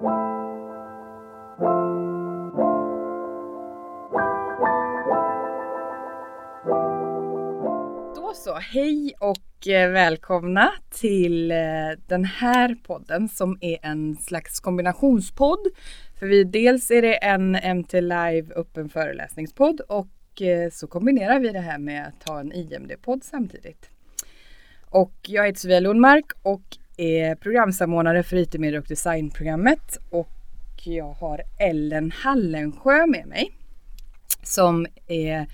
Då så, hej och eh, välkomna till eh, den här podden som är en slags kombinationspodd. För vi, dels är det en MT Live öppen föreläsningspodd och eh, så kombinerar vi det här med att ha en IMD-podd samtidigt. Och jag heter Sofia Lundmark och är programsamordnare för IT-media och designprogrammet. Och jag har Ellen Hallensjö med mig som är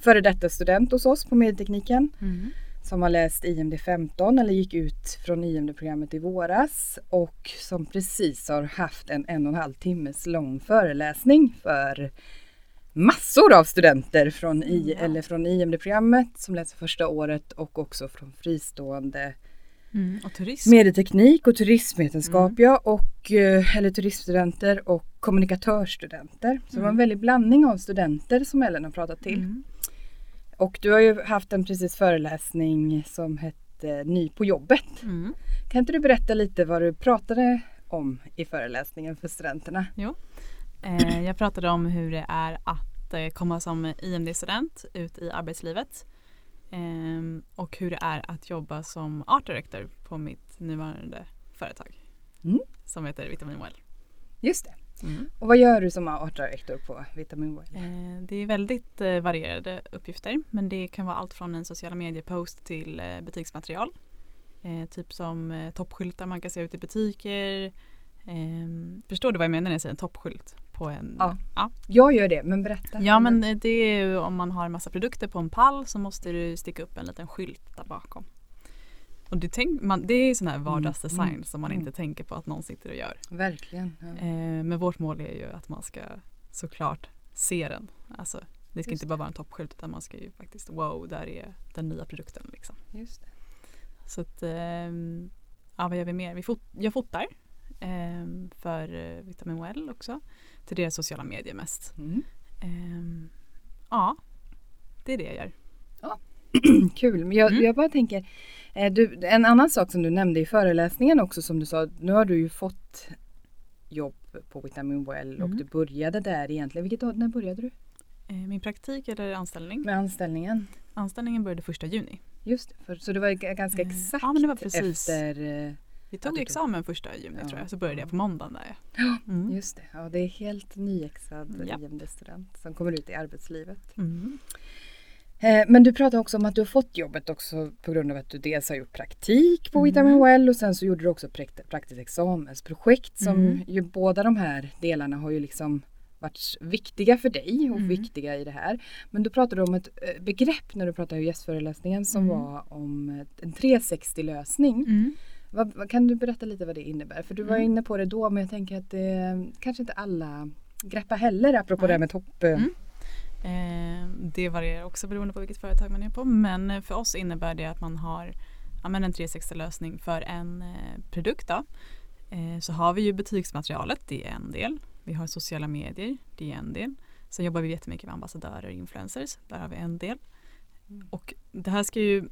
före detta student hos oss på medietekniken. Mm. som har läst IMD 15 eller gick ut från IMD-programmet i våras. Och som precis har haft en en och en halv timmes lång föreläsning för massor av studenter från, I, eller från IMD-programmet som läser första året och också från fristående Mm. Medieteknik och turismvetenskap ja, och eh, eller turismstudenter och kommunikatörsstudenter. Så det var en väldig blandning av studenter som Ellen har pratat till. Mm. Och du har ju haft en precis föreläsning som hette Ny på jobbet. Mm. Kan inte du berätta lite vad du pratade om i föreläsningen för studenterna? Eh, jag pratade om hur det är att eh, komma som IMD-student ut i arbetslivet. Ehm, och hur det är att jobba som art director på mitt nuvarande företag. Mm. Som heter Vitamin Well. Just det. Och vad gör du som art director på Vitamin Well? Eh, det är väldigt eh, varierade uppgifter men det kan vara allt från en sociala mediepost till eh, butiksmaterial. Eh, typ som eh, toppskyltar man kan se ut i butiker. Ehm, förstår du vad jag menar när jag säger en toppskylt? På en, Ja. ja. Jag gör det, men berätta. Ja men eh, det är ju om man har en massa produkter på en pall så måste du sticka upp en liten skylt där bakom. Och det, tänk, man, det är sån här vardagsdesign mm, som man mm. inte tänker på att någon sitter och gör. Verkligen. Ja. Eh, men vårt mål är ju att man ska såklart se den. Alltså, det ska Just inte bara vara en toppskylt utan man ska ju faktiskt wow, där är den nya produkten. Liksom. Just det. Så att, ehm, ja vad gör vi mer? Vi fot- jag fotar för eh, Vitamin Well också. Till deras sociala medier mest. Mm. Ehm, ja, det är det jag gör. Kul, men jag, Mm. jag bara tänker, eh, du, en annan sak som du nämnde i föreläsningen också som du sa, nu har du ju fått jobb på Vitamin Well och Mm. du började där egentligen. Vilket år, när började du Eh, min praktik eller anställning? med anställningen? Anställningen började första juni. Just det, för, så det var ganska Eh, exakt ja, men det var precis. efter, eh, Vi tog examen första juni Ja. tror jag, så började jag på måndagen där. Mm. just det, ja det är helt nyexad Ja. IMD-student som kommer ut i arbetslivet. Mm. Eh, Men du pratade också om att du har fått jobbet också på grund av att du dels har gjort praktik på Mm. Well och sen så gjorde du också prakt- praktiskt examensprojekt som Mm. ju båda de här delarna har ju liksom varit viktiga för dig och Mm. viktiga i det här. Men du pratade om ett eh, begrepp när du pratade i gästföreläsningen som Mm. var om en 360-lösning. Mm. Vad, kan du berätta lite vad det innebär? För du var Mm. inne på det då men jag tänker att det kanske inte alla greppar heller apropå Nej. det här med topp... eh, Mm. Eh, det varierar också beroende på vilket företag man är på. Men eh, för oss innebär det att man har en 360-lösning för en eh, produkt. Då. Eh, så har vi ju butiksmaterialet, det är en del. Vi har sociala medier, det är en del. Sen jobbar vi jättemycket med ambassadörer och influencers, där har vi en del. Och det här ska ju,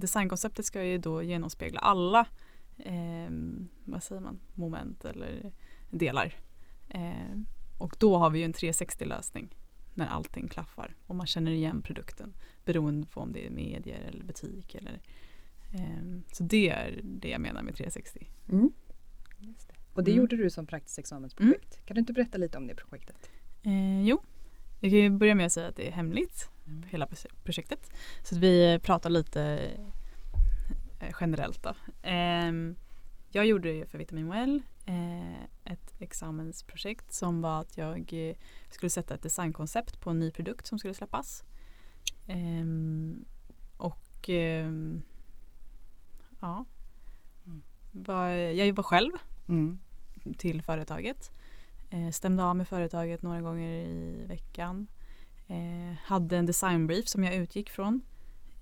designkonceptet ska ju då genomspegla alla eh, vad säger man, moment eller delar. Eh, och då har vi ju en 360-lösning när allting klaffar och man känner igen produkten beroende på om det är medier eller butik. Eller, ehm, så det är det jag menar med 360. Mm. Just det. Och det Mm. gjorde du som praktiskt examensprojekt. Kan du inte berätta lite om det projektet? Eh, jo, jag kan ju börja med att säga att det är hemligt, hela pro- projektet. Så att vi pratar lite eh, generellt då. Ehm, jag gjorde ju för Vitamin Well eh, ett examensprojekt som var att jag eh, skulle sätta ett designkoncept på en ny produkt som skulle släppas. Ehm, och ehm, ja, Mm. jag var själv Mm. till företaget. Eh, stämde av med företaget några gånger i veckan. Eh, hade en designbrief som jag utgick från.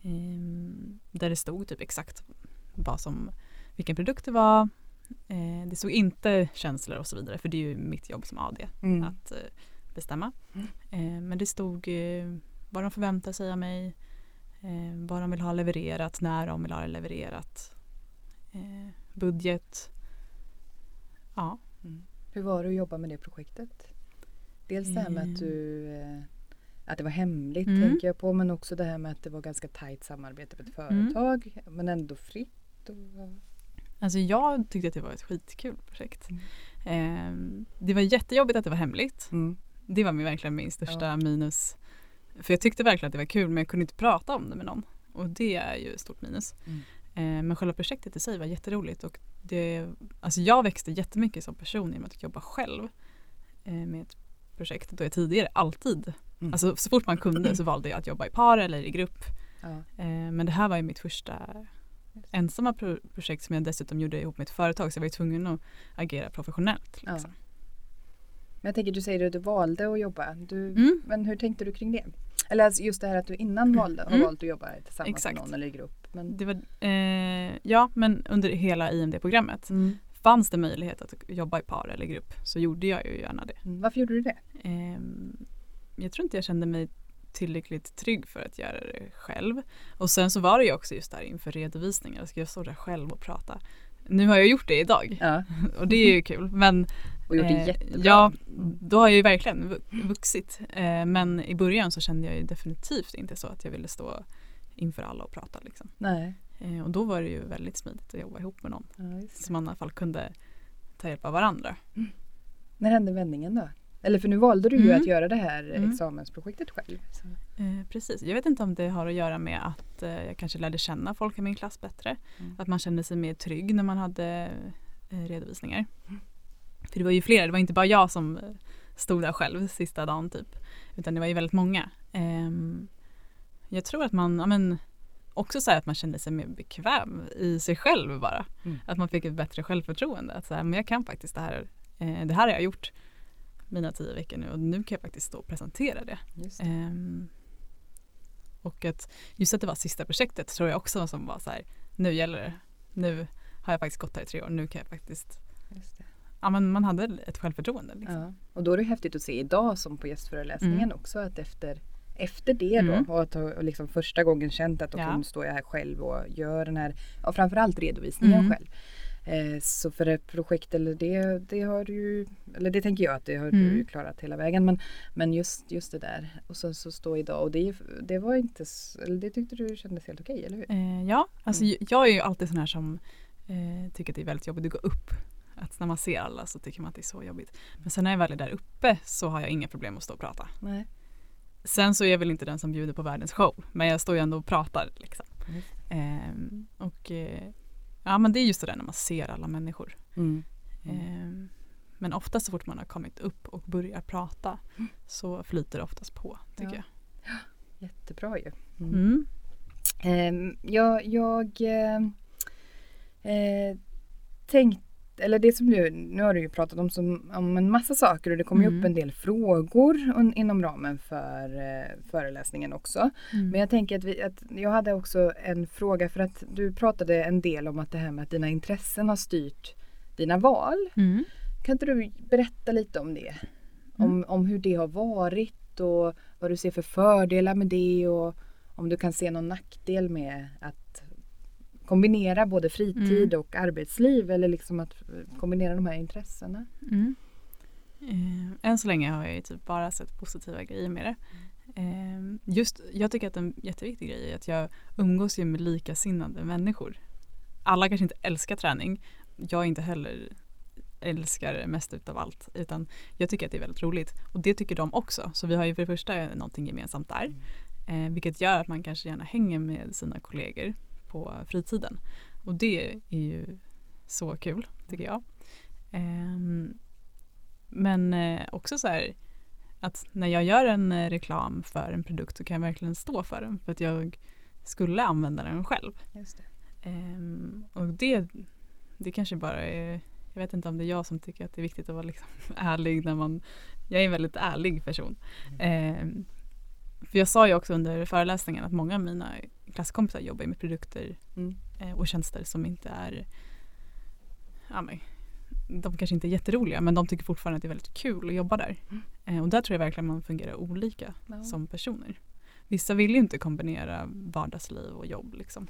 Eh, där det stod typ exakt vad som, vilken produkt det var. Eh, det stod inte känslor och så vidare för det är ju mitt jobb som AD Mm. att bestämma. Mm. Men det stod vad de förväntar sig av mig. Vad de vill ha levererat, när de vill ha det levererat. Budget. Ja, Mm. Hur var det att jobba med det projektet? Dels det här med att du eh, att det var hemligt Mm. tänker jag på men också det här med att det var ganska tajt samarbete med ett Mm. företag men ändå fritt. Och, Alltså jag tyckte att det var ett skitkul projekt. Mm. Ehm, det var jättejobbigt att det var hemligt. mm. Det var min, verkligen min största Ja. minus. För jag tyckte verkligen att det var kul men jag kunde inte prata om det med någon. Och det är ju ett stort minus. Mm. Eh, men själva projektet i sig var jätteroligt och det, alltså jag växte jättemycket som person genom att jobba själv eh, med ett projekt då jag tidigare alltid, Mm. alltså så fort man kunde så valde jag att jobba i par eller i grupp. Ja. Eh, men det här var ju mitt första ensamma pro- projekt som jag dessutom gjorde ihop med ett företag så jag var ju tvungen att agera professionellt. Ja. Liksom. Men jag tänker du säger att du valde att jobba. Du, Mm. Men hur tänkte du kring det? Eller alltså just det här att du innan valde, har Mm. valt att jobba tillsammans Exakt. med någon eller i grupp. Men, Det var, eh, ja, men under hela IMD-programmet mm. fanns det möjlighet att jobba i par eller grupp så gjorde jag ju gärna det. Mm. Varför gjorde du det? Ehm, jag tror inte jag kände mig tillräckligt trygg för att göra det själv. Och sen så var det ju också just där inför redovisningar, ska jag stå där själv och prata. Nu har jag gjort det idag Ja. och det är ju kul. Men Och gjort det eh, jättebra. Ja, då har jag ju verkligen vu- vuxit. Eh, men i början så kände jag ju definitivt inte så att jag ville stå inför alla och prata. Liksom. Nej. Eh, och då var det ju väldigt smidigt att jobba ihop med någon. Ja. Så man i alla fall kunde ta hjälp av varandra. När hände vändningen då? Eller för nu valde du ju Mm. att göra det här Mm. examensprojektet själv. Eh, precis. Jag vet inte om det har att göra med att eh, jag kanske lärde känna folk i min klass bättre. Mm. Att man kände sig mer trygg när man hade eh, redovisningar. För det var ju flera, det var inte bara jag som eh, stod där själv sista dagen typ. Utan det var ju väldigt många. Jag tror att man, ja, men, också så att man kände sig mer bekväm i sig själv bara. Mm. Att man fick ett bättre självförtroende. Att så här, men jag kan faktiskt det här. Eh, det här har jag gjort mina tio veckor nu och nu kan jag faktiskt stå och presentera det. Just det. Ehm, och att just att det var sista projektet tror jag också som var så här, nu gäller det. Nu har jag faktiskt gått här i tre år, nu kan jag faktiskt, ja men man hade ett självförtroende. Liksom. Ja. Och då är det häftigt att se idag som på gästföreläsningen Mm. också att efter, efter det då Mm. och att ha och liksom första gången känt att Ja. ja. nu står jag här själv och gör den här, ja, framförallt redovisningen Mm. själv. Eh, så för ett projekt eller det, det har du ju, eller det tänker jag att det har Mm. du ju klarat hela vägen. Men, men just, just det där och sen så stå idag och det, det var inte, det tyckte du kändes helt okej, eller hur? Eh, ja, alltså Mm. jag är ju alltid sån här som eh, tycker att det är väldigt jobbigt att gå upp. Att när man ser alla så tycker man att det är så jobbigt. Men sen när jag väl är där uppe så har jag inga problem att stå och prata. Nej. Sen så är jag väl inte den som bjuder på världens show. Men jag står ju ändå och pratar. Liksom. Just Ehm, och eh, ja men det är just det där när man ser alla människor. Mm. Mm. Ehm, men ofta så fort man har kommit upp och börjar prata så flyter det oftast på tycker Ja. jag. Jättebra ju. Mm. Ehm, jag jag eh, eh, tänkte, eller det som du, nu har du ju pratat om, som, om en massa saker och det kommer Mm. upp en del frågor un, inom ramen för eh, föreläsningen också. Mm. Men jag tänker att, vi, att jag hade också en fråga för att du pratade en del om att det här med att dina intressen har styrt dina val. Mm. Kan inte du berätta lite om det? Om, om hur det har varit och vad du ser för fördelar med det och om du kan se någon nackdel med att kombinera både fritid Mm. och arbetsliv eller liksom att kombinera de här intressena. Mm. Eh, än så länge har jag ju typ bara sett positiva grejer med det. Eh, just, jag tycker att en jätteviktig grej är att jag umgås ju med likasinnade människor. Alla kanske inte älskar träning. Jag inte heller älskar det mest utav allt. Utan jag tycker att det är väldigt roligt. Och det tycker de också. Så vi har ju för det första någonting gemensamt där. Eh, vilket gör att man kanske gärna hänger med sina kollegor på fritiden. Och det är ju så kul tycker jag. Ehm, men eh, också så här att när jag gör en eh, reklam för en produkt så kan jag verkligen stå för den för att jag skulle använda den själv. Det. Ehm, och det, det kanske bara är, jag vet inte om det är jag som tycker att det är viktigt att vara liksom ärlig när man, jag är en väldigt ärlig person. Ehm, för jag sa ju också under föreläsningen att många av mina klasskompisar jobbar med produkter Mm. eh, och tjänster som inte är ja, men, de kanske inte är jätteroliga men de tycker fortfarande att det är väldigt kul att jobba där. Mm. Eh, och där tror jag verkligen man fungerar olika Ja. som personer. Vissa vill ju inte kombinera vardagsliv och jobb liksom.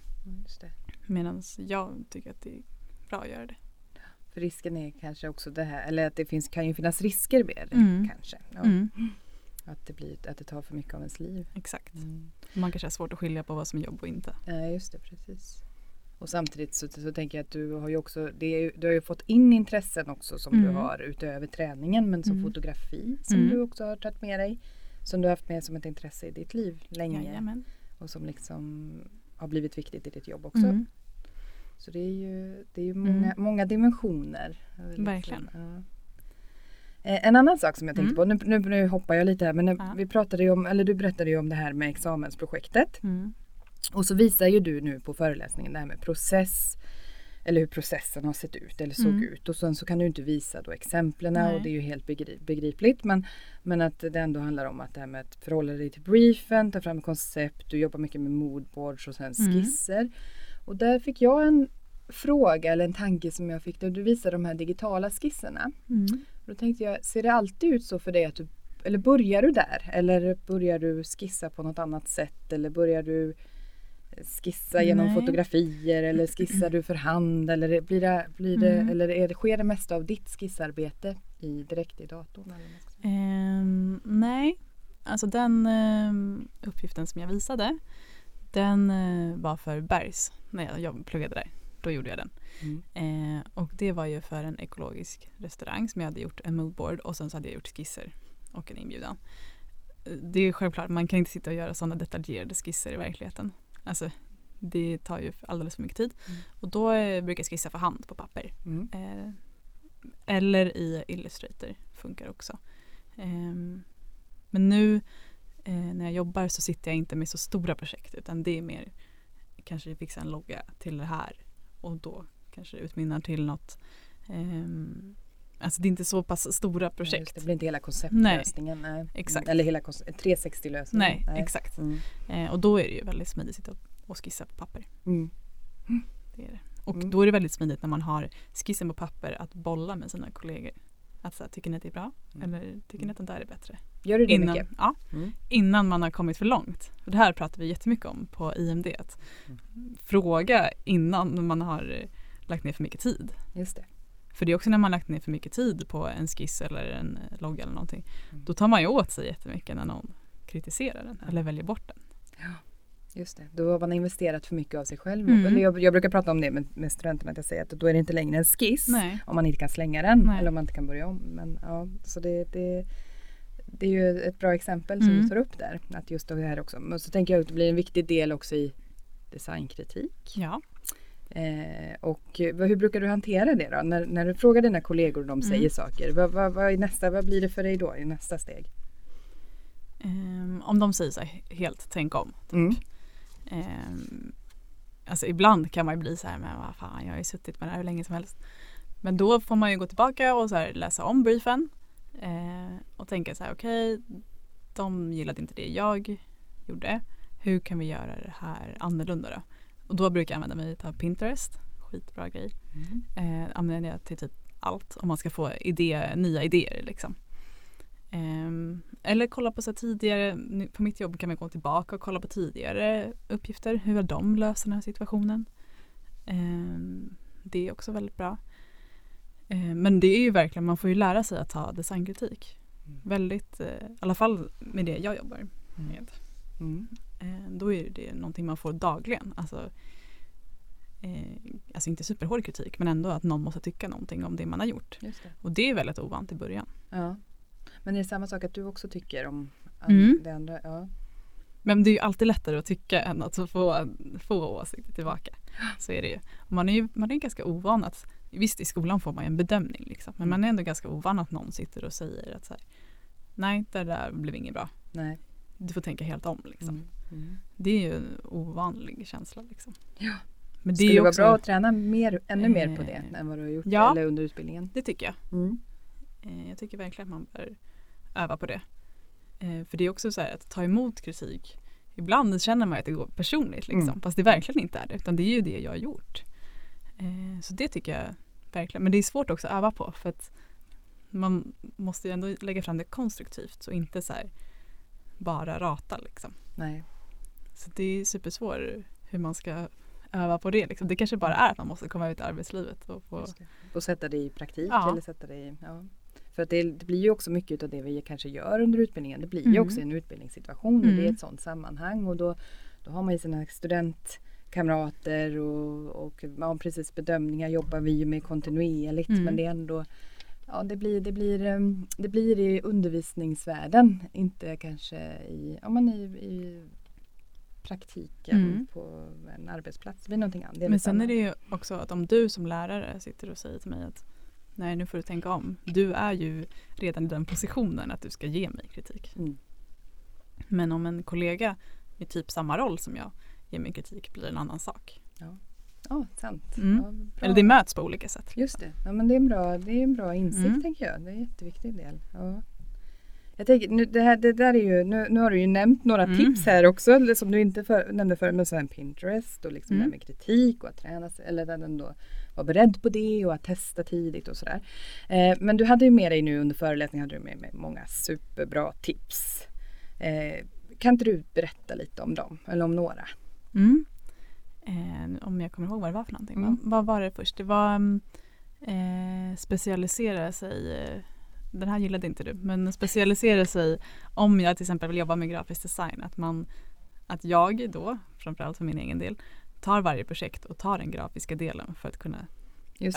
Medan jag tycker att det är bra att göra det. För risken är kanske också det här, eller att det finns, kan ju finnas risker med det Mm. kanske. Ja. Mm. Att, det blir, att det tar för mycket av ens liv. Exakt. Mm. Man kanske har svårt att skilja på vad som är jobb och inte. Ja, just det, precis. Och samtidigt så, så tänker jag att du har ju också, är, du har ju fått in intressen också som du Mm. har utöver träningen men som Mm. fotografi som Mm. du också har tagit med dig. Som du har haft med som ett intresse i ditt liv länge Jajamän. och som liksom har blivit viktigt i ditt jobb också. Mm. Så det är ju, det är ju många, Mm. många dimensioner. Liksom, Verkligen. ja. Eh, En annan sak som jag tänkte Mm. på, nu, nu, hoppar jag lite här men Ja. vi pratade ju om, eller du berättade ju om det här med examensprojektet. Mm. Och så visar ju du nu på föreläsningen det här med process eller hur processen har sett ut eller såg Mm. ut. Och sen så kan du inte visa då exemplen och det är ju helt begri- begripligt. Men, men att det ändå handlar om att det här med att förhålla dig till briefen, ta fram koncept, du jobbar mycket med moodboards och sen Mm. skisser. Och där fick jag en fråga eller en tanke som jag fick där du visade de här digitala skisserna. Mm. Då tänkte jag, ser det alltid ut så för dig att du, eller börjar du där? Eller börjar du skissa på något annat sätt? Eller börjar du skissa genom Nej. fotografier? Eller skissar du för hand? Eller blir det, blir det, Mm. eller är det, sker det mesta av ditt skissarbete i, direkt i datorn? Ehm, nej, alltså den ehm, uppgiften som jag visade den eh, var för Bergs när jag jobb, pluggade där. Då gjorde jag den. Mm. Eh, och det var ju för en ekologisk restaurang som jag hade gjort en moodboard och sen så hade jag gjort skisser och en inbjudan. Eh, Det är självklart, man kan inte sitta och göra sådana detaljerade skisser i verkligheten. Alltså, det tar ju alldeles för mycket tid. Mm. Och då eh, brukar jag skissa för hand på papper. Mm. Eh, eller i Illustrator funkar också. Ehm, men nu eh, när jag jobbar så sitter jag inte med så stora projekt utan det är mer kanske fixa en logga till det här och då kanske det utmynnar till något. ehm, alltså det är inte så pass stora projekt. Det blir inte hela konceptlösningen. Nej. exakt. Eller hela 360-lösningen. Nej, exakt. Mm. Eh, och då är det ju väldigt smidigt att sitta och skissa på papper. Mm. Det är det. Och Mm. då är det väldigt smidigt när man har skissen på papper att bolla med sina kollegor. Att så här, tycker ni att det är bra? Mm. Eller tycker ni att den där är bättre? Gör du det Innan, mycket? ja, Mm. innan man har kommit för långt. För det här pratar vi jättemycket om på IMD. Att Mm. Fråga innan man har eh, lagt ner för mycket tid. Just det. För det är också när man har lagt ner för mycket tid på en skiss eller en eh, logga eller någonting. Mm. Då tar man ju åt sig jättemycket när någon kritiserar den eller väljer bort den. Just det, då har man investerat för mycket av sig själv. Mm. Jag, jag brukar prata om det med, med studenterna, att jag säger att då är det inte längre en skiss Nej. om man inte kan slänga den Nej. eller om man inte kan börja om. Men, ja, så det, det, det är ju ett bra exempel som Mm. du tar upp där. Att just det här också. Men så tänker jag att det blir en viktig del också i designkritik. Ja. Eh, och vad- hur brukar du hantera det då? När, när du frågar dina kollegor och de Mm. säger saker. Vad, vad, vad, är nästa, vad blir det för dig då i nästa steg? Ehm, om de säger så här helt tänk om. Mm. Ehm, alltså ibland kan man ju bli så här, men vad fan jag har ju suttit med det här hur länge som helst. Men då får man ju gå tillbaka och så läsa om briefen eh, och tänka så här okej, de gillade inte det jag gjorde. Hur kan vi göra det här annorlunda då? Och då brukar jag använda mig av Pinterest, skitbra grej. Mm. Eh, använder jag till typ allt om man ska få idé, nya idéer liksom. Ehm, eller kolla på så tidigare, på mitt jobb kan man gå tillbaka och kolla på tidigare uppgifter. Hur har de löst den här situationen? Ehm, det är också väldigt bra. Ehm, men det är ju verkligen, man får ju lära sig att ta designkritik. Mm. Väldigt, eh, i alla fall med det jag jobbar Mm. med. Mm. Då är det någonting man får dagligen. Alltså, eh, alltså inte superhård kritik men ändå att någon måste tycka någonting om det man har gjort. Det. Och det är väldigt ovant i början. Ja. Men är det samma sak att du också tycker om Mm. det andra? Ja. Men det är ju alltid lättare att tycka än att få, få åsikter tillbaka. Så är det ju. Man är ju man är ganska ovan att, visst i skolan får man ju en bedömning liksom, men Mm. man är ändå ganska ovan att någon sitter och säger att så här, nej det där blev inget bra. Nej. Du får tänka helt om liksom. Mm. Mm. Det är ju en ovanlig känsla liksom. Ja. Men det Skulle vara bra att träna mer, ännu mer på det Eh, än vad du har gjort ja. eller under utbildningen? det tycker jag. Mm. Eh, Jag tycker verkligen att man bör öva på det. Eh, För det är också så här att ta emot kritik. Ibland känner man att det går personligt liksom. Mm. Fast det verkligen inte är det. Utan det är ju det jag har gjort. Eh, Så det tycker jag verkligen. Men det är svårt också att öva på. För att man måste ju ändå lägga fram det konstruktivt. Så inte så här bara rata liksom. Nej. Så det är supersvårt hur man ska öva på det. Liksom. Det kanske bara är att man måste komma ut i arbetslivet. Och, få... och sätta det i praktik. Ja. Eller sätta det i, ja. För att det, det, blir ju också mycket av det vi kanske gör under utbildningen. Det blir Mm. ju också en utbildningssituation och det är Mm. ett sådant sammanhang. Och då, då har man ju sina studentkamrater och, och ja, precis bedömningar jobbar vi ju med kontinuerligt. Mm. Men det är ändå Ja, det blir, det, blir, em, det blir i undervisningsvärlden, inte kanske i, ja, men i, i praktiken Mm. på en arbetsplats. Det blir någonting annat. Men sen är det ju också att om du som lärare sitter och säger till mig att nej nu får du tänka om. Du är ju redan i den positionen att du ska ge mig kritik. Mm. Men om en kollega i typ samma roll som jag ger mig kritik blir en annan sak. Ja, sant. Mm. Ja. Eller det möts på olika sätt. Just det. Ja, men det är en bra, det är en bra insikt Mm. tänker jag. Det är en jätteviktig del. Ja. Jag tänker, nu, det, här, det där är ju, nu, nu har du ju nämnt några Mm. tips här också som du inte för, nämnde förut. Men sen Pinterest och liksom Mm. det här med kritik och att träna sig, eller att ändå vara beredd på det och att testa tidigt och sådär. Eh, men du hade ju med dig nu under föreläsningen hade du med, med många superbra tips. Eh, kan inte du berätta lite om dem eller om några? Mm. Eh, om jag kommer ihåg vad det var för någonting. Mm. Vad, var det först? Det var mm, eh, specialisera sig. Den här gillade inte du. Men specialisera sig om jag till exempel vill jobba med grafisk design. Att, man, att jag då, framförallt för min egen del, tar varje projekt och tar den grafiska delen för att kunna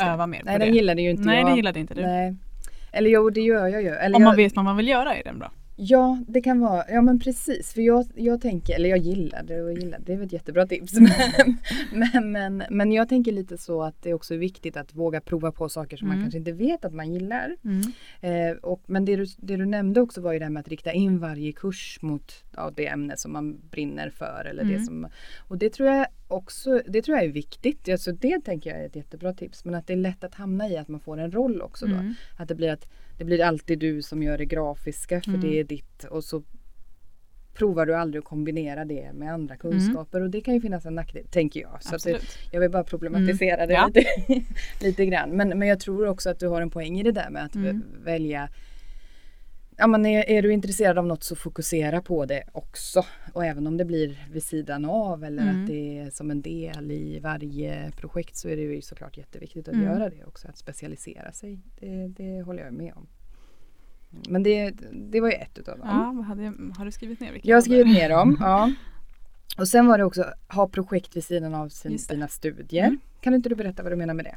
öva mer Nej, på den det. gillade ju inte Nej, jag. det gillade inte du. Nej. Eller jo, det gör jag ju. Eller Om jag, man vet vad man vill göra är den bra. Ja, det kan vara. Ja, men precis. För jag, jag tänker, eller jag gillar det och gillar det är väl ett jättebra tips. Men, men, men, men jag tänker lite så att det också är viktigt att våga prova på saker som man Mm. kanske inte vet att man gillar. Eh, och, men det du, det du nämnde också var ju det här med att rikta in varje kurs mot ja, det ämne som man brinner för. Eller det Mm. som, och det tror jag också det tror jag är viktigt. Alltså det tänker jag är ett jättebra tips. Men att det är lätt att hamna i att man får en roll också. Då. Mm. Att det blir att det blir alltid du som gör det grafiska för Mm. det är ditt och så provar du aldrig att kombinera det med andra kunskaper och det kan ju finnas en nackdel, tänker jag. Så att det, jag vill bara problematisera det Ja. lite, lite grann. Men, men jag tror också att du har en poäng i det där med att Mm. välja Ja, men är, är du intresserad av något så fokusera på det också. Och även om det blir vid sidan av eller Mm. att det är som en del i varje projekt så är det ju såklart jätteviktigt att Mm. göra det också. Att specialisera sig. Det, det håller jag med om. Men det, det var ju ett utav dem. Ja, hade har du skrivit ner? vilka Jag har skrivit ner dem. Ja. Och sen var det också ha projekt vid sidan av sin, sina studier. Mm. Kan inte du berätta vad du menar med det?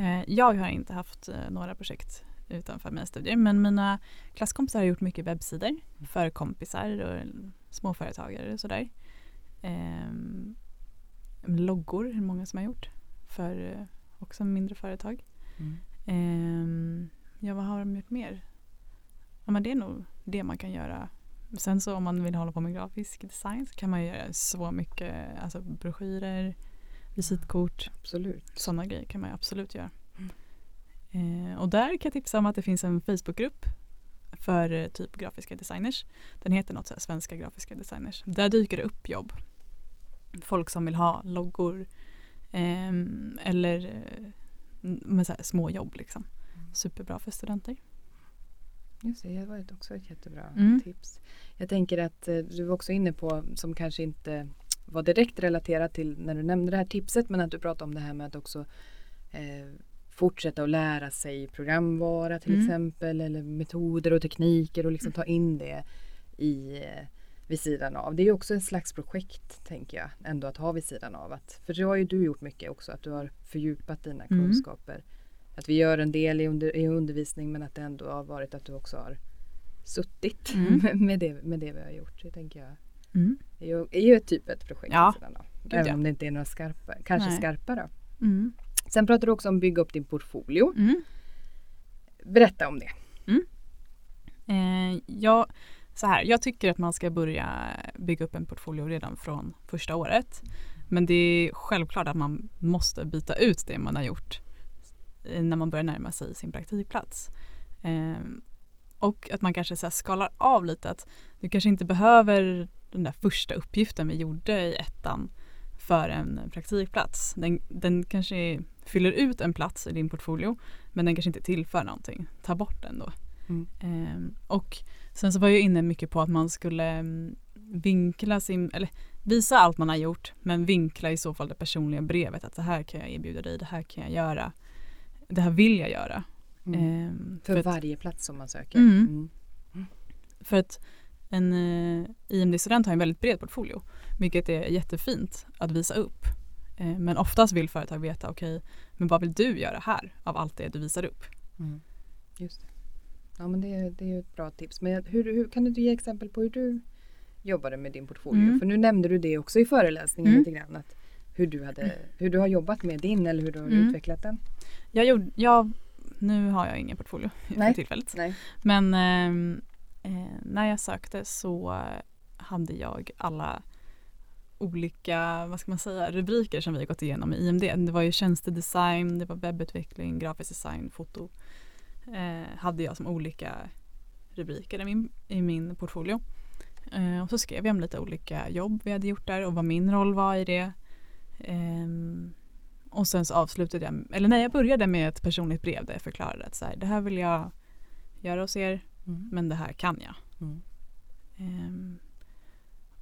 Eh, Jag har inte haft eh, några projekt utanför mina studier men mina klasskompisar har gjort mycket webbsidor för kompisar och småföretagare och sådär. Ehm, loggor, hur många som har gjort för eh, också mindre företag. Ehm, ja, vad har de gjort mer? Ja, men det är nog det man kan göra. Sen så om man vill hålla på med grafisk design så kan man göra så mycket, alltså broschyrer, visitkort, Absolut. sådana grejer kan man absolut göra. Eh, och där kan jag tipsa om att det finns en Facebookgrupp för eh, typ grafiska designers. Den heter något så här, Svenska grafiska designers. Där dyker det upp jobb. Folk som vill ha loggor ehm, eller eh, med så här små jobb liksom. Mm. Superbra för studenter. Just det, det var också ett jättebra Mm. tips. Jag tänker att eh, du var också inne på, som kanske inte var direkt relaterat till när du nämnde det här tipset, men att du pratade om det här med att också eh, fortsätta att lära sig programvara till Mm. exempel, eller metoder och tekniker och liksom ta in det i eh, vid sidan av. Det är ju också en slags projekt tänker jag ändå att ha vid sidan av. Att, för det har ju du gjort mycket också, att du har fördjupat dina Mm. kunskaper. Att vi gör en del i, under, i undervisning men att det ändå har varit att du också har suttit Mm. med, det, med det vi har gjort. Det tänker jag Mm. är ju, är ju ett typ ett projekt. Ja, vid sidan av. Även ja. om det inte är några skarpa, kanske Nej. skarpa då. Mm. Sen pratar du också om bygga upp din portfolio. Mm. Berätta om det. Eh, jag, så här, jag tycker att man ska börja bygga upp en portfolio redan från första året. Men det är självklart att man måste byta ut det man har gjort när man börjar närma sig sin praktikplats. Eh, och att man kanske så här skalar av lite att du kanske inte behöver den där första uppgiften vi gjorde i ettan för en praktikplats. Den, den kanske fyller ut en plats i din portfolio men den kanske inte tillför någonting. Ta bort den då. Mm. Ehm, och sen så var jag inne mycket på att man skulle mm, vinkla sin, eller visa allt man har gjort men vinkla i så fall det personliga brevet att det här kan jag erbjuda dig, det här kan jag göra, det här vill jag göra. Mm. Ehm, För, att- varje plats som man söker. Mm. För att en eh, IMD-student har en väldigt bred portfolio, vilket är jättefint att visa upp. Eh, men oftast vill företag veta, okej, men vad vill du göra här av allt det du visar upp? Mm. Just det. Ja men det, är- det är ju ett bra tips. Men hur, hur kan du ge exempel på hur du jobbade med din portfolio? Mm. För nu nämnde du det också i föreläsningen Mm. lite grann. Att hur, du hade, hur du har jobbat med din eller hur du har Mm. utvecklat den. Jag gjorde, jag, nu har jag ingen portfolio Nej. för tillfället. Nej. Men ehm, eh, när jag sökte så hade jag alla olika, vad ska man säga, rubriker som vi har gått igenom i IMD. Det var ju tjänstedesign, det var webbutveckling, grafisk design, foto. Eh, hade jag som olika rubriker i min, i min portfolio. Eh, och så skrev jag om lite olika jobb vi hade gjort där och vad min roll var i det. Ehm, och sen så avslutade jag, eller nej jag började med ett personligt brev där jag förklarade att så här, det här vill jag göra hos er Mm. men det här kan jag. Mm.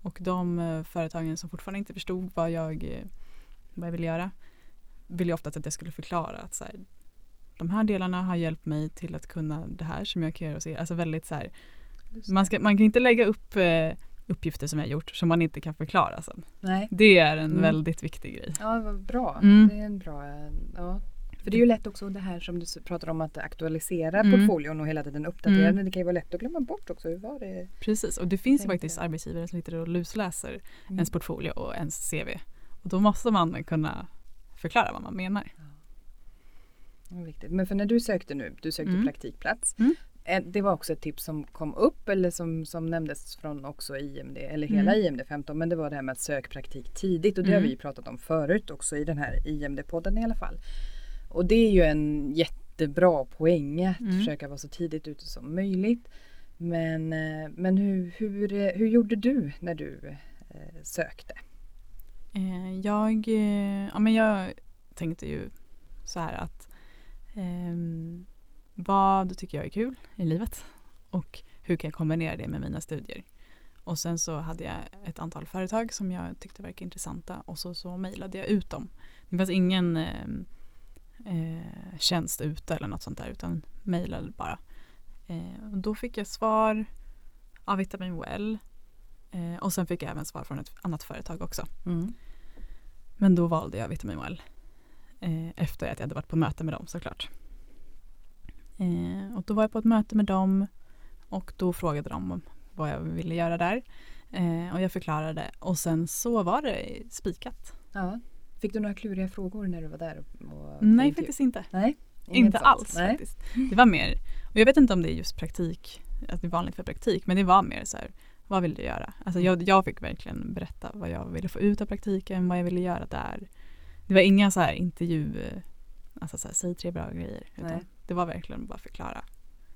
Och de eh, företagen som fortfarande inte förstod vad jag, eh, vad jag ville göra ville ofta att jag skulle förklara att så här, de här delarna har hjälpt mig till att kunna det här som jag kan göra hos er. Alltså väldigt så här, man, ska, man kan inte lägga upp eh, uppgifter som jag har gjort som man inte kan förklara sen. Nej. Det är en Mm. väldigt viktig grej. Ja, vad bra. Mm. Det är en bra, ja. För det är ju lätt också det här som du pratar om att aktualisera Mm. portfolion och hela tiden uppdatera Mm. den. Det kan ju vara lätt att glömma bort också. Hur var det? Precis, och det finns ju faktiskt arbetsgivare som sitter och lusläser Mm. ens portfolio och ens CV. Och då måste man kunna förklara vad man menar. Var viktigt. Men för när du sökte nu, du sökte Mm. praktikplats. Mm. Eh, Det var också ett tips som kom upp eller som, som nämndes från också IMD eller hela Mm. IMD 15. Men det var det här med att sök praktik tidigt och det har Mm. vi pratat om förut också i den här IMD-podden i alla fall. Och det är ju en jättebra poäng att Mm. försöka vara så tidigt ute som möjligt. Men, eh, men hur, hur, eh, hur gjorde du när du eh, sökte? Eh, jag, eh, ja, men jag tänkte ju så här att ehm, vad tycker jag är kul i livet och hur kan jag kombinera det med mina studier. Och sen så hade jag ett antal företag som jag tyckte verkade intressanta och så, så mejlade jag ut dem. Det fanns ingen ehm, eh, tjänst ute eller något sånt där utan mejlade bara. Eh, och då fick jag svar av Vitamin Well eh, och sen fick jag även svar från ett annat företag också. Men då valde jag Vitamin Well. Eh, efter att jag hade varit på möte med dem såklart. Eh, och då var jag på ett möte med dem och då frågade de om vad jag ville göra där. Eh, och jag förklarade och sen så var det spikat. Ja. Fick du några kluriga frågor när du var där? Nej intervju? faktiskt inte. Nej, Inte sånt. alls Nej. faktiskt. Det var mer, och jag vet inte om det är just praktik, att det är vanligt för praktik, men det var mer så här, vad vill du göra? Alltså jag, jag fick verkligen berätta vad jag ville få ut av praktiken, vad jag ville göra där. Det var inga så här intervju, alltså så här, säg tre bra grejer, utan Nej. det var verkligen bara förklara.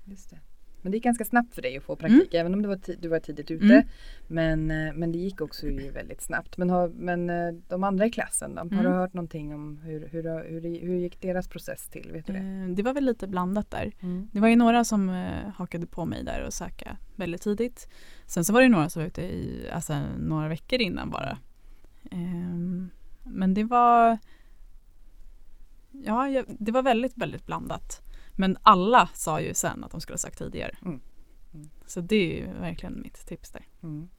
Just det. Men det gick ganska snabbt för dig att få praktik även om det var du var tidigt ute. Mm. Men, eh, men det gick också ju väldigt snabbt. Men, har, men eh, de andra i klassen då? Har Mm. du hört någonting om hur, hur, hur, hur, gick deras process till? Vet du det? Eh, Det var väl lite blandat där. Mm. Det var ju några som hakade på mig där och söka väldigt tidigt. Sen så var det några som var ute i alltså, några veckor innan bara. Ehm, men det var Ja, det var väldigt, väldigt blandat. Men alla sa ju sen att de skulle ha sagt tidigare. Mm. Mm. Så det är ju verkligen mitt tips där. Mm.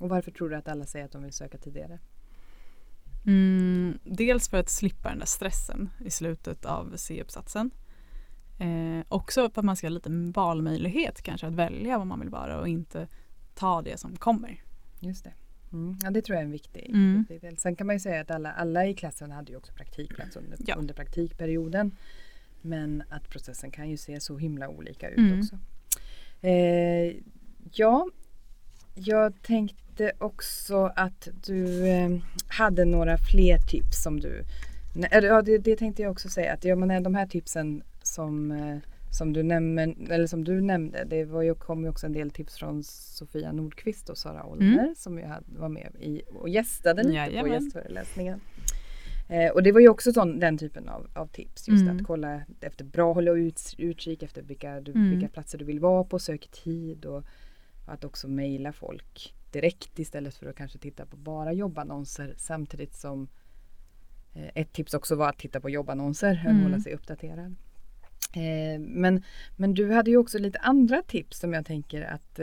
Och varför tror du att alla säger att de vill söka tidigare? Mm, dels för att slippa den där stressen i slutet av C-uppsatsen. Eh, också för att man ska ha lite valmöjlighet kanske att välja vad man vill vara och inte ta det som kommer. Just det. Mm. Ja, det tror jag är en viktig, Mm. viktig del. Sen kan man ju säga att alla, alla i klassen hade ju också praktikplats under, Ja. under praktikperioden. Men att processen kan ju se så himla olika ut Mm. också. Eh, ja, jag tänkte också att du eh, hade några fler tips som du... Ja, det, det tänkte jag också säga. Att ja, men de här tipsen som, eh, som, du nämnde, eller som du nämnde. Det var ju, kom ju också en del tips från Sofia Nordqvist och Sara Olner som ju hade, var med i, och gästade lite på Jajamän. gästföreläsningen. Eh, och det var ju också sån, den typen av, av tips. Just Mm. att kolla efter bra, hålla ut, utkik efter vilka, du, Mm. vilka platser du vill vara på, sök tid och att också mejla folk direkt istället för att kanske titta på bara jobbannonser samtidigt som eh, ett tips också var att titta på jobbannonser och Mm. hålla sig uppdaterad. Eh, men, men du hade ju också lite andra tips som jag tänker att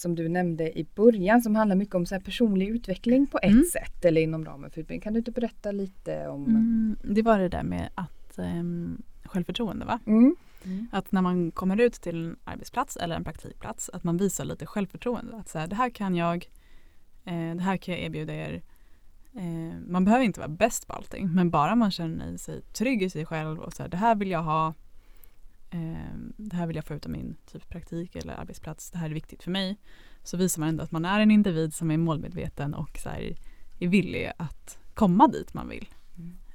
som du nämnde i början som handlar mycket om så här personlig utveckling på ett Mm. sätt eller inom ramen för utbildning. Kan du inte berätta lite om Mm, det var det där med att um, självförtroende va? Mm. Att när man kommer ut till en arbetsplats eller en praktikplats att man visar lite självförtroende. Att så här, det här kan jag, eh, det här kan jag erbjuda er. Eh, man behöver inte vara bäst på allting men bara man känner sig trygg i sig själv och så här, det här vill jag ha. Eh, det här vill jag få ut av min typ praktik eller arbetsplats. Det här är viktigt för mig. Så visar man ändå att man är en individ som är målmedveten och så här, är villig att komma dit man vill.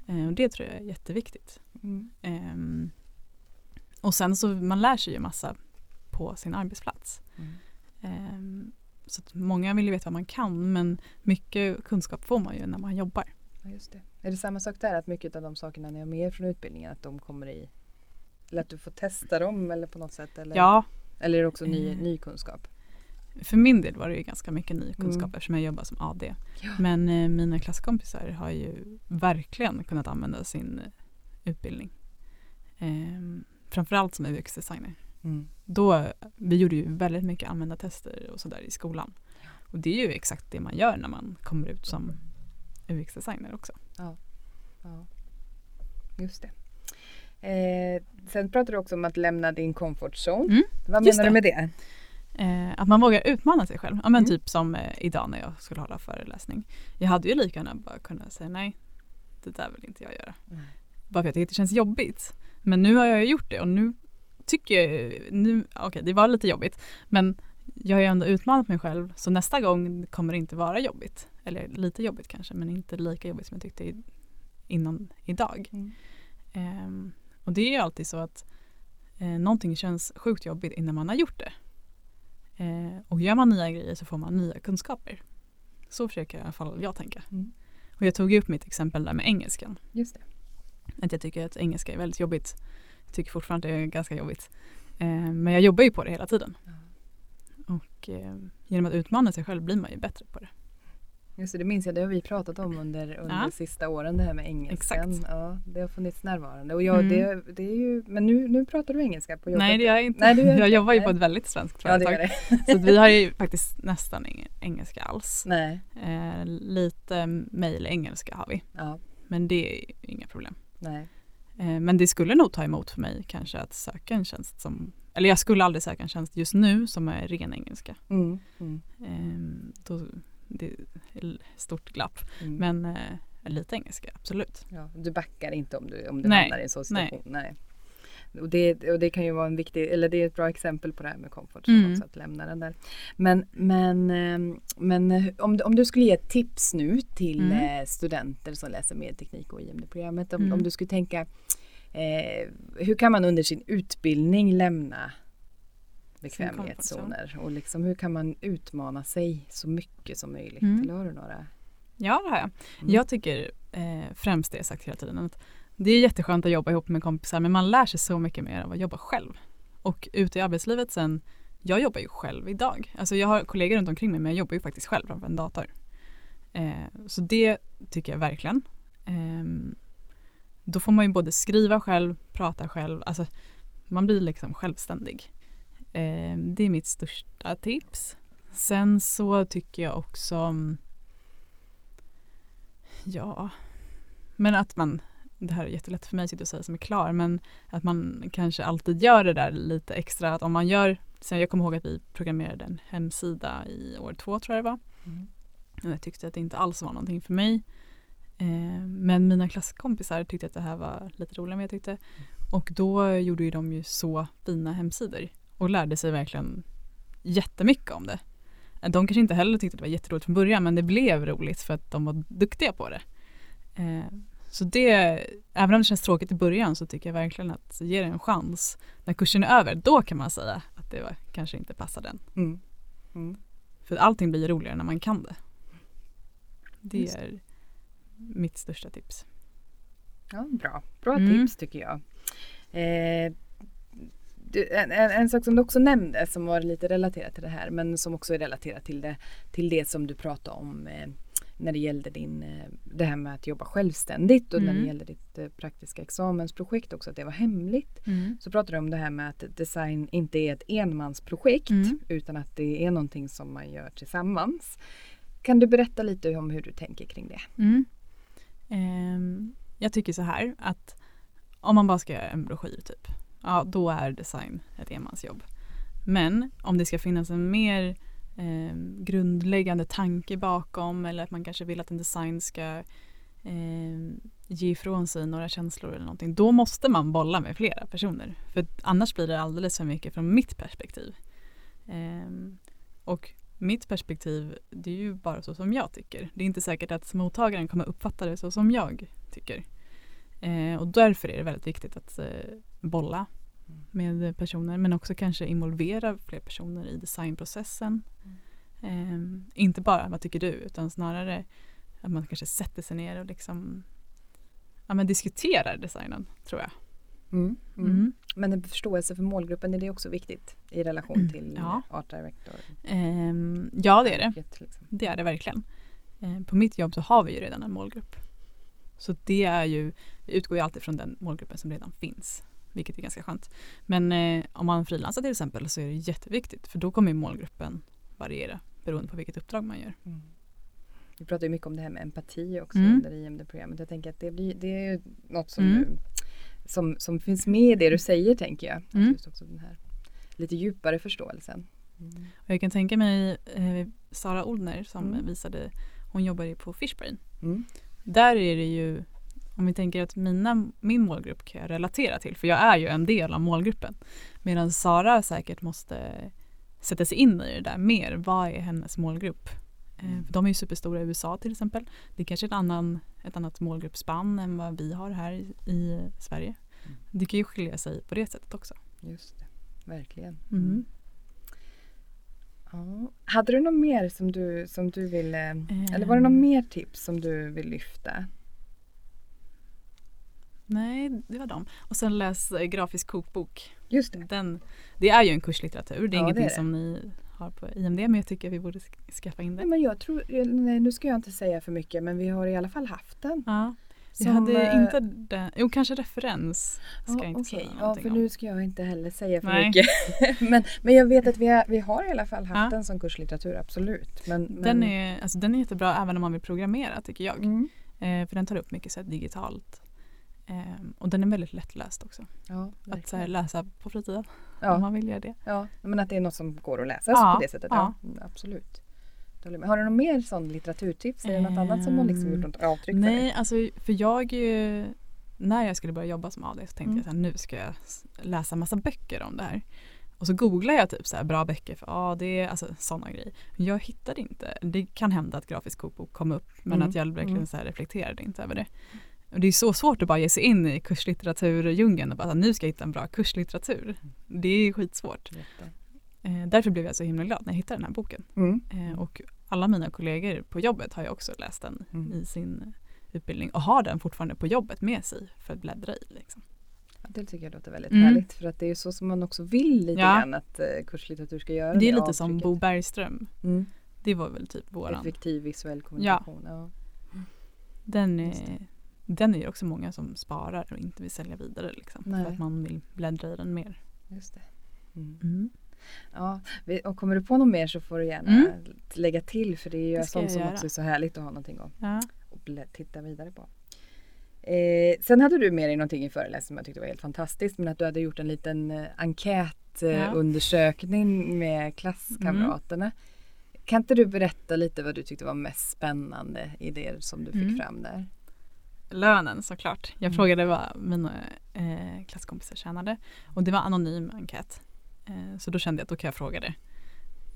Mm. Och det tror jag är jätteviktigt. Mm. Ehm, och sen så man lär sig ju massa på sin arbetsplats. Mm. Ehm, så många vill ju veta vad man kan men mycket kunskap får man ju när man jobbar. Ja, just det. Är det samma sak där att mycket av de sakerna ni har med er från utbildningen att de kommer i eller att du får testa dem eller på något sätt? Eller, Ja, eller är det också ny, Eh. ny kunskap? för min del var det ju ganska mycket ny kunskap Mm. eftersom jag jobbar som AD. Ja. Men eh, mina klasskompisar har ju verkligen kunnat använda sin eh, utbildning. Ehm, framförallt som UX-designer. Mm. Då, vi gjorde ju väldigt mycket användartester och sådär i skolan. Och det är ju exakt det man gör när man kommer ut som UX-designer också. Ja, just det. Eh, sen pratar du också om att lämna din comfort zone. Mm, Vad menar du med det? Eh, att man vågar utmana sig själv. Ja, men Mm. Typ som eh, idag när jag skulle hålla föreläsning. Jag hade ju lika gärna bara kunnat säga nej, det där vill inte jag göra. Mm. Bara för att jag tycker att det känns jobbigt. Men nu har jag gjort det och nu tycker jag nu, okej det var lite jobbigt, men jag har ju ändå utmanat mig själv så nästa gång kommer det inte vara jobbigt. Eller lite jobbigt kanske, men inte lika jobbigt som jag tyckte i, innan idag. Mm. Ehm, och det är ju alltid så att eh, någonting känns sjukt jobbigt innan man har gjort det. Eh, och gör man nya grejer så får man nya kunskaper. Så försöker i alla fall jag tänka. Mm. Och jag tog upp mitt exempel där med engelskan. Just det. Att jag tycker att engelska är väldigt jobbigt. Jag tycker fortfarande det är ganska jobbigt. Eh, men jag jobbar ju på det hela tiden. Ja. Och eh, genom att utmana sig själv blir man ju bättre på det. Just det, det minns jag, det har vi pratat om under, under Ja. de sista åren det här med engelskan. Exakt. Ja, det har funnits närvarande. Och jag, Mm. det, det är ju, men nu, nu pratar du engelska på jobbet. Nej det gör jag inte. Nej, gör jag jobbar ju på ett väldigt svenskt Ja, företag. det. Så vi har ju faktiskt nästan ingen engelska alls. Nej. Eh, lite mejl-engelska har vi. Ja, Men det är inga problem. nej. Eh, men det skulle nog ta emot för mig kanske att söka en tjänst som, eller jag skulle aldrig söka en tjänst just nu som är ren engelska. Mm. Mm. Eh, då, det är stort glapp. Mm. Men eh, lite engelska, absolut. Ja, du backar inte om du, om du Nej, hamnar i en sån situation. Nej. Och, det, och det kan ju vara en viktig, eller det är ett bra exempel på det här med comfort zone Mm. också, att lämna den där. Men, men, ehm, men eh, om, om du skulle ge ett tips nu till Mm. eh, studenter som läser medteknik och IMD-programmet. Om, Mm. om du skulle tänka, eh, hur kan man under sin utbildning lämna bekvämlighetszoner? Och liksom, hur kan man utmana sig så mycket som möjligt? Mm. Eller har du några? Ja, det har jag. Mm. Jag tycker eh, främst det jag sagt hela tiden. Att det är jätteskönt att jobba ihop med kompisar men man lär sig så mycket mer av att jobba själv. Och ute i arbetslivet sen, jag jobbar ju själv idag. Alltså jag har kollegor runt omkring mig men jag jobbar ju faktiskt själv framför en dator. Eh, så det tycker jag verkligen. Ehm, då får man ju både skriva själv, prata själv, alltså man blir liksom självständig. Ehm, det är mitt största tips. Sen så tycker jag också mm, Ja, men att man, det här är jättelätt för mig att sitta och säga som är klar, men att man kanske alltid gör det där lite extra. Att om man gör, sen jag kommer ihåg att vi programmerade en hemsida i år två tror jag det var. Mm. Och jag tyckte att det inte alls var någonting för mig. Eh, men mina klasskompisar tyckte att det här var lite roligare än vad jag tyckte. Och då gjorde ju de ju så fina hemsidor och lärde sig verkligen jättemycket om det. De kanske inte heller tyckte det var jätteroligt från början men det blev roligt för att de var duktiga på det. Eh, så det, även om det känns tråkigt i början så tycker jag verkligen att ge det en chans. När kursen är över, då kan man säga att det var, kanske inte passar den. Mm. Mm. För allting blir roligare när man kan det. Det Just är mitt största tips. Ja, bra. Bra Mm. tips tycker jag. Eh, en, en, en, sak som du också nämnde som var lite relaterat till det här men som också är relaterat till det, till det som du pratade om eh, när det gällde din, eh, det här med att jobba självständigt och mm. när det mm. gällde ditt eh, praktiska examensprojekt också att det var hemligt. Mm. Så pratade du om det här med att design inte är ett enmansprojekt mm. utan att det är någonting som man gör tillsammans. Kan du berätta lite om hur du tänker kring det? Um, jag tycker så här att om man bara ska göra en broschyr typ, ja då är design ett enmansjobb. Men om det ska finnas en mer eh, grundläggande tanke bakom eller att man kanske vill att en design ska eh, ge ifrån sig några känslor eller någonting. Då måste man bolla med flera personer. För annars blir det alldeles för mycket från mitt perspektiv. Eh, och mitt perspektiv det är ju bara så som jag tycker. Det är inte säkert att mottagaren kommer uppfatta det så som jag tycker. Eh, och därför är det väldigt viktigt att eh, bolla med personer men också kanske involvera fler personer i designprocessen. Mm. Eh, inte bara vad tycker du utan snarare att man kanske sätter sig ner och liksom ja, men diskuterar designen tror jag. Mm, mm. Mm. Men en förståelse för målgruppen, är det också viktigt i relation mm, till ja. Art Director? Um, ja det är det. Liksom. Det är det verkligen. Uh, på mitt jobb så har vi ju redan en målgrupp. Så det är ju, vi utgår ju alltid från den målgruppen som redan finns. Vilket är ganska skönt. Men eh, om man frilansar till exempel så är det jätteviktigt för då kommer målgruppen variera beroende på vilket uppdrag man gör. Mm. Vi pratar ju mycket om det här med empati också mm. under IMD-programmet. Jag tänker att det, blir, det är något som, mm. du, som, som finns med i det du säger tänker jag. Mm. Just också den här lite djupare förståelsen. Mm. Och jag kan tänka mig eh, Sara Oldner som mm. visade, hon jobbar ju på Fishbrain. Mm. Där är det ju om vi tänker att mina, min målgrupp kan jag relatera till för jag är ju en del av målgruppen. Medan Sara säkert måste sätta sig in i det där mer. Vad är hennes målgrupp? Eh, mm. de är ju superstora i USA till exempel. Det är kanske ett, annan, ett annat målgruppsspann än vad vi har här i, i Sverige. Mm. Det kan ju skilja sig på det sättet också. Just det, verkligen. Mm. Ja. Hade du något mer som du, som du ville, mm. eller var det något mer tips som du vill lyfta? Nej, det var de. Och sen läs eh, Grafisk kokbok. Just det. Den, det är ju en kurslitteratur. Det är ja, ingenting det är det. som ni har på IMD men jag tycker vi borde skaffa in det. Nej, men jag tror, nej, nu ska jag inte säga för mycket men vi har i alla fall haft den. Ja. Som, hade äh, inte den, jo kanske referens. Ska ja, jag inte okay. säga ja, för om. nu ska jag inte heller säga för Nej. mycket. men, men jag vet att vi har, vi har i alla fall haft ja. den som kurslitteratur, absolut. Men, men... Den, är, alltså, den är jättebra även om man vill programmera tycker jag. Mm. Eh, för den tar upp mycket så digitalt Um, och den är väldigt lättläst också. Ja, att här, läsa på fritiden ja. om man vill göra det. Ja, men att det är något som går att läsa ja, på det sättet. Ja. absolut. Har du något mer sån litteraturtips? Är det något um, annat som har liksom gjort något avtryck nej, för dig? Nej, alltså för jag när jag skulle börja jobba som AD så tänkte mm. jag att nu ska jag läsa massa böcker om det här. Och så googlade jag typ så bra böcker för AD, alltså sådana grejer. Jag hittade inte. Det kan hända att grafisk kokbok kom upp men mm. att jag verkligen mm. så reflekterade inte över det. Och det är så svårt att bara ge sig in i kurslitteraturdjungeln och bara nu ska jag hitta en bra kurslitteratur. Det är skitsvårt. Eh, därför blev jag så himla glad när jag hittade den här boken. Mm. Eh, och alla mina kollegor på jobbet har ju också läst den mm. i sin utbildning och har den fortfarande på jobbet med sig för att bläddra i. Liksom. Ja, det tycker jag låter väldigt mm. härligt för att det är så som man också vill lite ja. grann att eh, kurslitteratur ska göra. Det är lite avtrycket. som Bo Bergström. Mm. Det var väl typ våran. Effektiv visuell kommunikation. Ja. ja. Den är den är ju också många som sparar och inte vill sälja vidare liksom, för att man vill bläddra i den mer. Just det. Mm. Mm. Ja, och kommer du på något mer så får du gärna mm. lägga till för det är ju sånt som också är så härligt att ha någonting att ja. och titta vidare på. Eh, sen hade du med dig någonting i föreläsningen som jag tyckte var helt fantastiskt men att du hade gjort en liten eh, enkätundersökning ja. med klasskamraterna. Mm. Kan inte du berätta lite vad du tyckte var mest spännande i det som du fick mm. fram där? Lönen såklart. Jag mm. frågade vad mina eh, klasskompisar tjänade och det var anonym enkät. Eh, så då kände jag att då kan jag fråga det.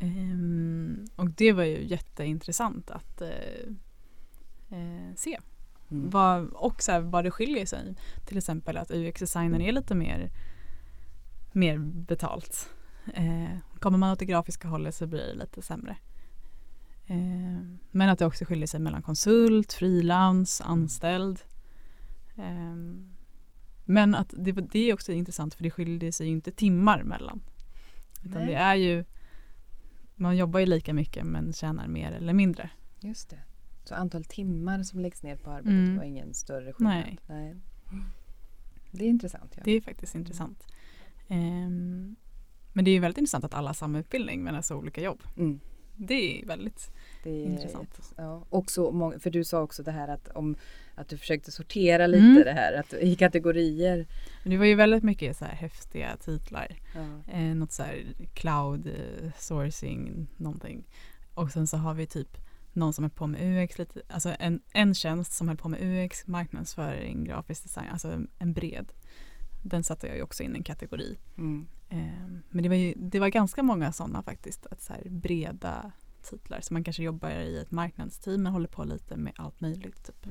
Eh, och det var ju jätteintressant att eh, eh, se. Mm. Vad, och så här, vad det skiljer sig. Till exempel att UX-designen är lite mer, mer betalt. Eh, kommer man åt det grafiska hållet så blir det lite sämre. Eh, men att det också skiljer sig mellan konsult, frilans, anställd. Eh, Men att det, det är också intressant för det skiljer sig inte timmar mellan. Utan Nej. det är ju, man jobbar ju lika mycket men tjänar mer eller mindre. Just det. Så antal timmar som läggs ner på arbetet Mm. var ingen större skillnad? Nej. Det är intressant. Ja. Det är faktiskt intressant. Ehm, men det är ju väldigt intressant att alla har samma utbildning men alltså olika jobb. Mm. Det är väldigt Det är Intressant. Ja. Och så många, för du sa också det här att, om, att du försökte sortera lite Mm. det här att, i kategorier. Men det var ju väldigt mycket så här häftiga titlar. Ja. Eh, något så här cloud eh, sourcing någonting. Och sen så har vi typ någon som är på med UX, lite, alltså en, en tjänst som höll på med UX, marknadsföring, grafisk design, alltså en bred. Den satte jag ju också in i en kategori. Mm. Eh, men det var, ju, det var ganska många sådana faktiskt, att så breda titlar. Så man kanske jobbar i ett marknadsteam men håller på lite med allt möjligt. Typ.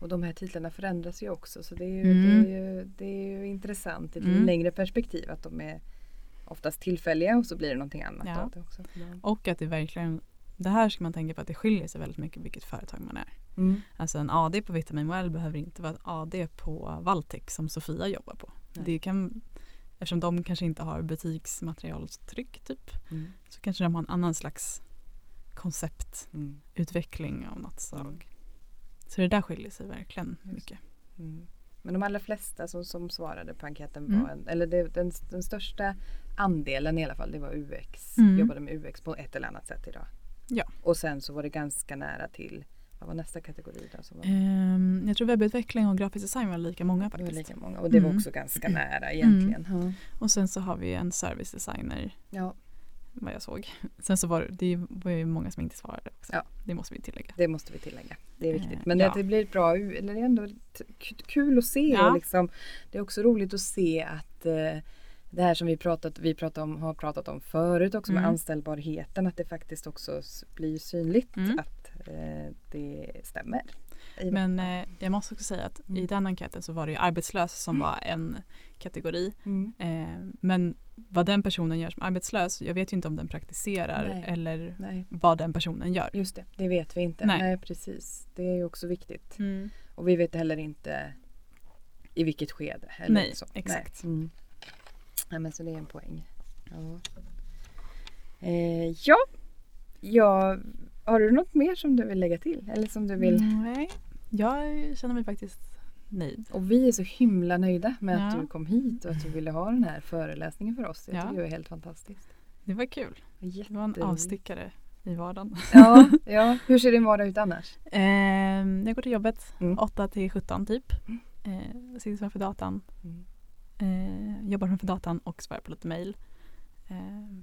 Och de här titlarna förändras ju också så det är ju, Mm. det är ju, det är ju intressant i ett Mm. längre perspektiv att de är oftast tillfälliga och så blir det någonting annat Ja. det också. Och att det verkligen, det här ska man tänka på att det skiljer sig väldigt mycket vilket företag man är. Mm. Alltså en AD på Vitamin Well behöver inte vara en AD på Valtech som Sofia jobbar på. Nej. Det kan, eftersom de kanske inte har butiksmaterialstryck typ, Mm. så kanske de har en annan slags konceptutveckling Mm. av något slag. Mm. Så det där skiljer sig verkligen Just mycket. Mm. Men de allra flesta som, som svarade på enkäten Mm. var, en, eller det, den, den största andelen i alla fall, det var UX. Jobbade med UX på ett eller annat sätt idag. Ja. Och sen så var det ganska nära till, vad var nästa kategori då? Som var, Ehm, jag tror webbutveckling och grafisk design var lika många det var faktiskt. lika många och det var Mm. också ganska nära egentligen. Ja. Och sen så har vi en service designer ja, vad jag såg. Sen så var det, det var ju många som inte svarade också. Ja. Det måste vi tillägga. det måste vi tillägga. Det är Eh, viktigt. Men ja. det blir bra, eller det är ändå kul att se. Ja. Och liksom, det är också roligt att se att eh, det här som vi, pratat, vi pratat om, har pratat om förut också med Mm. anställbarheten, att det faktiskt också blir synligt Mm. att det stämmer. I- Men eh, jag måste också säga att i Mm. den enkäten så var det ju arbetslös som var en kategori. Mm. Eh, men vad den personen gör som arbetslös, jag vet ju inte om den praktiserar Nej. eller Nej, vad den personen gör. just det. Det vet vi inte. Nej. Nej, precis. Det är ju också viktigt. Mm. Och vi vet heller inte i vilket skede. Eller Nej, så. exakt. Nej. Mm. Nej, men så det är en poäng. Ja. Eh, ja. ja, har du något mer som du vill lägga till? Eller som du vill? Nej, jag känner mig faktiskt nöjd. Och vi är så himla nöjda med att Ja. du kom hit och att du ville ha den här föreläsningen för oss. Jag Ja. tycker det är helt fantastiskt. Det var kul. Det var en avstickare i vardagen. Ja, ja, hur ser din vardag ut annars? Eh, jag går till jobbet Mm. 8 till 17 typ. Eh, sitter framför datan. Mm. Eh, jobbar framför datan och svarar på lite mail. Eh,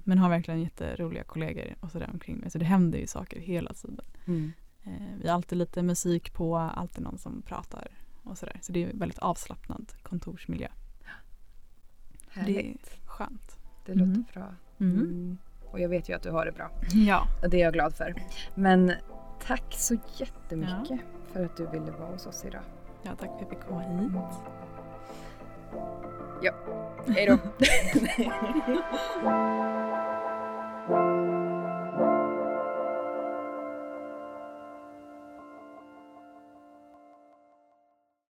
men har verkligen jätteroliga kollegor och sådär omkring mig. Så det händer ju saker hela tiden. Mm. Eh, vi har alltid lite musik på, alltid någon som pratar och sådär. Så det är en väldigt avslappnad kontorsmiljö. Det är Härligt. skönt. Det låter Mm. bra. Mm. Mm. Och jag vet ju att du har det bra. Ja. Och det är jag glad för. Men tack så jättemycket för att du ville vara hos oss idag. ja, tack för att jag fick komma hit. Ja, hejdå.